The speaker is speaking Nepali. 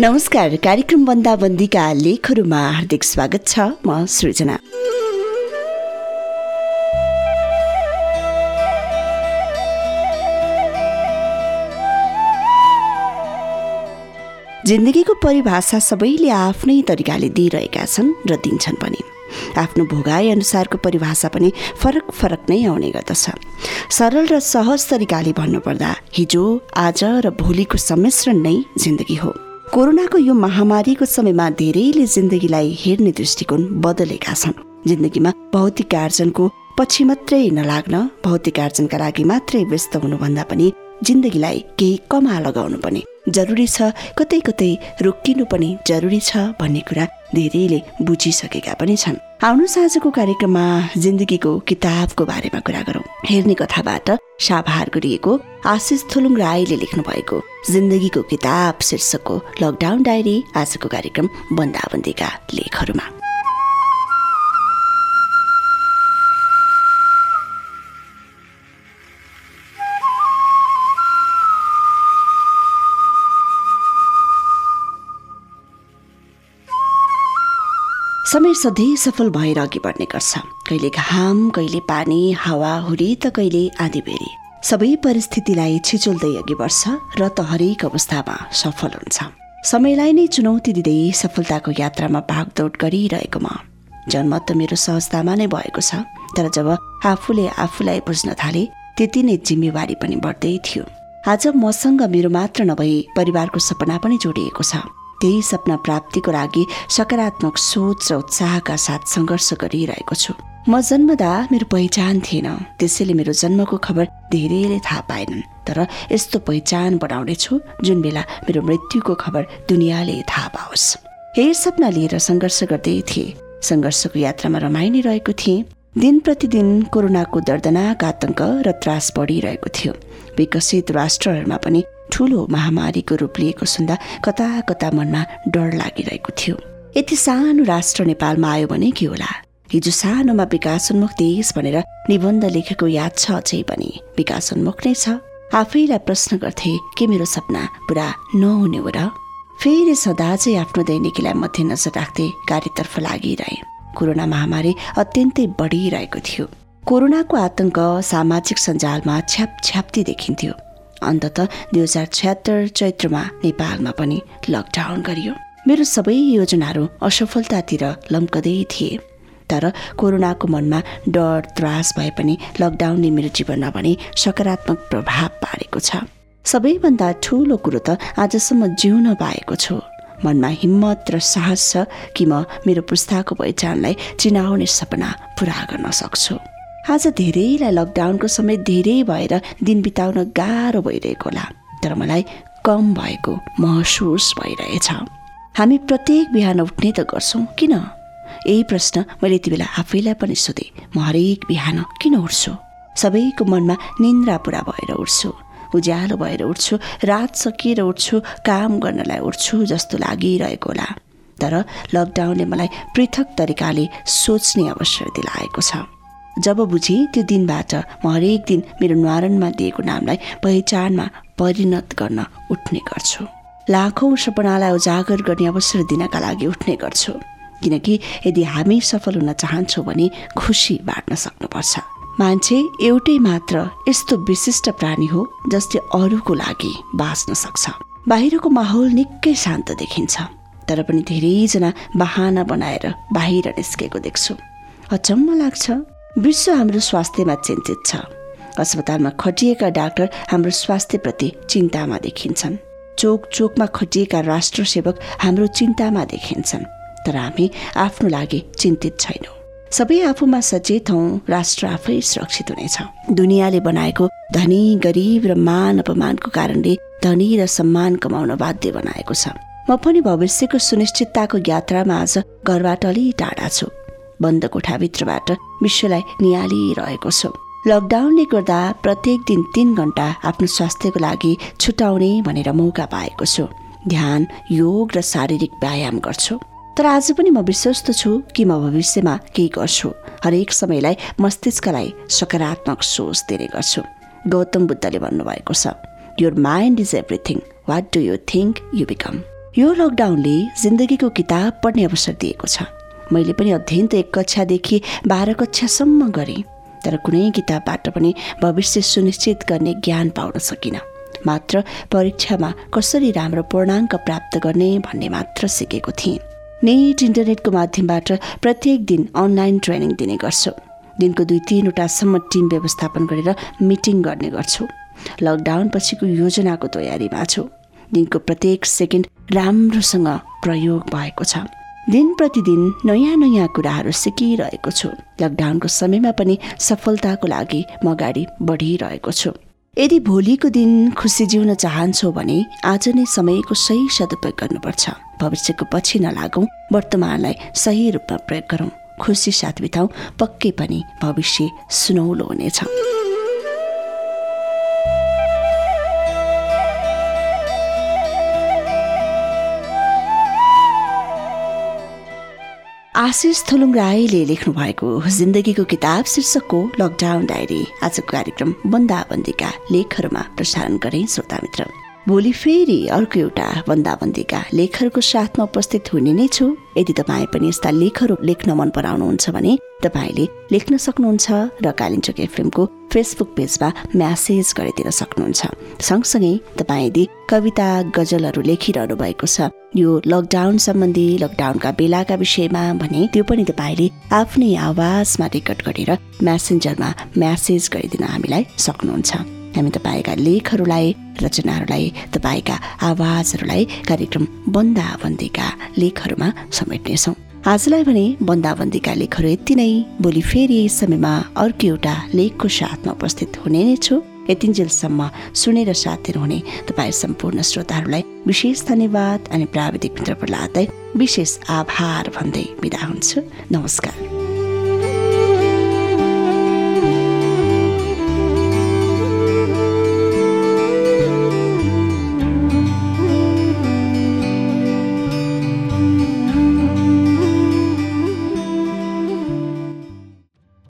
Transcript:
नमस्कार कार्यक्रम बन्दाबन्दीका लेखहरूमा हार्दिक स्वागत छ। म सृजना। जिन्दगीको परिभाषा सबैले आफ्नै तरिकाले दिइरहेका छन् र दिन्छन् पनि। आफ्नो भोगाई अनुसारको परिभाषा पनि फरक फरक नै आउने गर्दछ। सरल र सहज तरिकाले भन्नुपर्दा हिजो आज र भोलिको सम्मिश्रण नै जिन्दगी हो। कोरोनाको यो महामारीको समयमा धेरैले जिन्दगीलाई हेर्ने दृष्टिकोण बदलेका छन्। जिन्दगीमा भौतिक आर्जनको पछि मात्रै नलाग्न भौतिक आर्जनका लागि मात्रै व्यस्त हुनुभन्दा पनि जिन्दगीलाई केही कमा लगाउनु पनि जरुरी छ कतै कतै रोकिनु पनि जरुरी छ भन्ने कुरा धेरैले बुझिसकेका पनि छन्। आउनुहोस् आजको कार्यक्रममा जिन्दगीको किताबको बारेमा कुरा गरौँ। हेर्ने कथाबाट साभार गरिएको आशिष थुलुङ राईले लेख्नु भएको जिन्दगीको किताब शीर्षकको लकडाउन डायरी आजको कार्यक्रम बन्दाबन्दीका लेखहरूमा। समय सधैँ सफल भएर अघि बढ्ने गर्छ। कहिले घाम कहिले पानी हावा हुरी त कहिले आधी बेरी। सबै परिस्थितिलाई छिचोल्दै अघि बढ्छ र त हरेक अवस्थामा सफल हुन्छ। समयलाई नै चुनौती दिँदै सफलताको यात्रामा भागदौड गरिरहेको म जन्म त मेरो सहजतामा नै भएको छ। तर जब आफूले आफूलाई बुझ्न थाले त्यति नै जिम्मेवारी पनि बढ्दै थियो। आज मसँग मेरो मात्र नभई परिवारको सपना पनि जोडिएको छ। त्यही सपना प्राप्तिको लागि सकारात्मक सोच र उत्साहका साथ सङ्घर्ष गरिरहेको छु। म जन्मदा मेरो पहिचान थिएन। त्यसैले मेरो जन्मको खबर धेरैले थाहा पाएनन्। तर यस्तो पहिचान बनाउनेछु जुन बेला मेरो मृत्युको खबर दुनियाँले थाहा पाओस्। हेर सपना लिएर सङ्घर्ष गर्दै थिए। सङ्घर्षको यात्रामा रमाइ नै रहेको थिएँ। दिन प्रतिदिन कोरोनाको दर्दनाक आतंक र त्रास बढिरहेको थियो। विकसित राष्ट्रहरूमा पनि ठुलो महामारीको रूप लिएको सुन्दा कता कता मनमा डर लागिरहेको थियो। यति सानो राष्ट्र नेपालमा आयो भने के होला? हिजो सानोमा विकासोन्मुख देश भनेर निबन्ध लेखेको याद छ अझै पनि। विकासोन्मुख नै छ। आफैलाई प्रश्न गर्थे के मेरो सपना पुरा नहुने हो र? फेरि सदा चाहिँ आफ्नो दैनिकीलाई मध्यनजर राख्दै कार्यतर्फ लागिरहे। कोरोना महामारी अत्यन्तै बढिरहेको थियो। कोरोनाको आतंक सामाजिक सञ्जालमा छ्याप छ्याप्ती देखिन्थ्यो। अन्तत दुई हजार छत्तर चैत्रमा नेपालमा पनि लकडाउन गरियो। मेरो सबै योजनाहरू असफलतातिर लम्कदै थिए। तर कोरोनाको मनमा डर त्रास भए पनि लकडाउनले मेरो जीवनमा पनि सकारात्मक प्रभाव पारेको छ। सबैभन्दा ठुलो कुरो त आजसम्म जिउन पाएको छु। मनमा हिम्मत र साहस छ कि म मेरो पुस्ताको पहिचानलाई चिनाउने सपना पुरा गर्न सक्छु। आज धेरैलाई लकडाउनको समय धेरै भएर दिन बिताउन गाह्रो भइरहेको होला तर मलाई कम भएको महसुस भइरहेछ। हामी प्रत्येक बिहान उठ्ने त गर्छौँ किन? यही प्रश्न मैले यति बेला आफैलाई पनि सोधेँ म हरेक बिहान किन उठ्छु? सबैको मनमा निन्द्रा पुरा भएर उठ्छु उज्यालो भएर उठ्छु रात सकिएर उठ्छु काम गर्नलाई उठ्छु जस्तो लागिरहेको होला। तर लकडाउनले मलाई पृथक तरिकाले सोच्ने अवसर दिलाएको छ। जब बुझे त्यो दिनबाट म हरेक दिन मेरो न्वारणमा दिएको नामलाई पहिचानमा परिणत गर्न उठ्ने गर्छु। लाखौँ सपनालाई उजागर गर्ने अवसर दिनका लागि उठ्ने गर्छु। किनकि यदि हामी सफल हुन चाहन्छौँ भने खुसी बाँड्न सक्नुपर्छ। मान्छे एउटै मात्र यस्तो विशिष्ट प्राणी हो जसले अरूको लागि बाँच्न सक्छ। बाहिरको माहौल निकै शान्त देखिन्छ। तर पनि धेरैजना बाहना बनाएर बाहिर निस्केको देख्छु। अचम्म लाग्छ विश्व हाम्रो स्वास्थ्यमा चिन्तित छ। अस्पतालमा खटिएका डाक्टर हाम्रो स्वास्थ्यप्रति चिन्तामा देखिन्छन्। चोक चोकमा खटिएका राष्ट्र सेवक हाम्रो चिन्तामा देखिन्छन्। तर हामी आफ्नो लागि चिन्तित छैनौँ। सबै आफूमा सचेत हौ राष्ट्र आफै सुरक्षित हुनेछ। दुनियाँले बनाएको धनी गरिब र मान अपमानको कारणले धनी र सम्मान कमाउन बाध्य बनाएको छ। म पनि भविष्यको सुनिश्चितताको यात्रामा आज घरबाट अलि टाढा छु। बन्द कोठाभित्रबाट विश्वलाई निहालिरहेको छु। लकडाउनले गर्दा प्रत्येक दिन तिन घन्टा आफ्नो स्वास्थ्यको लागि छुटाउने भनेर मौका पाएको छु। ध्यान योग र शारीरिक व्यायाम गर्छु। तर आज पनि म विश्वस्त छु कि म भविष्यमा केही गर्छु। हरेक समयलाई मस्तिष्कलाई सकारात्मक सोच दिने गर्छु। गौतम बुद्धले भन्नुभएको छ your mind is everything what do you think you become यो लकडाउनले जिन्दगीको किताब पढ्ने अवसर दिएको छ। मैले पनि अध्ययन त एक कक्षादेखि बाह्र कक्षासम्म गरेँ तर कुनै किताबबाट पनि भविष्य सुनिश्चित गर्ने ज्ञान पाउन सकिनँ। मात्र परीक्षामा कसरी राम्रो पूर्णाङ्क प्राप्त गर्ने भन्ने मात्र सिकेको थिएँ। नेट इन्टरनेटको माध्यमबाट प्रत्येक दिन अनलाइन ट्रेनिङ दिने गर्छु। दिनको दुई तिनवटासम्म टिम व्यवस्थापन गरेर मिटिङ गर्ने गर्छु। लकडाउन पछिको योजनाको तयारीमा छु। दिनको प्रत्येक सेकेन्ड राम्रोसँग प्रयोग भएको छ। दिन प्रतिदिन नयाँ नयाँ कुराहरू सिकिरहेको छु। लकडाउनको समयमा पनि सफलताको लागि म अगाडि बढिरहेको छु। यदि भोलिको दिन खुसी जिउन चाहन्छौ भने आज नै समयको सही सदुपयोग गर्नुपर्छ। भविष्यको पछि नलागौँ वर्तमानलाई सही रूपमा प्रयोग गरौँ। खुसी साथ बिताउँ पक्कै पनि भविष्य सुनौलो हुनेछ। आशिष थुलुङ राईले लेख्नु भएको जिन्दगीको किताब शीर्षकको लकडाउन डायरी आजको कार्यक्रम बन्दाबन्दीका लेखहरूमा प्रसारण गरे श्रोता मित्र भोलि फेरि अर्को एउटा बन्दाबन्दीका लेखहरूको साथमा उपस्थित हुने नै छु। यदि तपाईँ पनि यस्ता लेखहरू लेख्न मन पराउनुहुन्छ भने तपाईँले लेख्न सक्नुहुन्छ र कालिम्चोक एफएमको फेसबुक पेजमा म्यासेज गरिदिन सक्नुहुन्छ। सँगसँगै तपाईँ यदि कविता गजलहरू लेखिरहनु भएको छ यो लकडाउन सम्बन्धी लकडाउनका बेलाका विषयमा भने त्यो पनि तपाईँले आफ्नै आवाजमा रेकर्ड गरेर म्यासेन्जरमा म्यासेज गरिदिन हामीलाई सक्नुहुन्छ। हामी तपाईँका लेखहरूलाई रचनाहरूलाई तपाईँका आवाजहरूलाई कार्यक्रम बन्दाबन्दीका लेखहरूमा समेट्नेछौँ। आजलाई भने बन्दाबन्दीका लेखहरू यति नै। भोलि फेरि समयमा अर्को एउटा लेखको साथमा उपस्थित हुने नै छु। यतिन्जेलसम्म सुनेर साथ दिनुहुने तपाईँ सम्पूर्ण श्रोताहरूलाई विशेष धन्यवाद अनि प्राविधिक मित्र प्रहलादलाई विशेष आभार भन्दै बिदा हुन्छु। नमस्कार।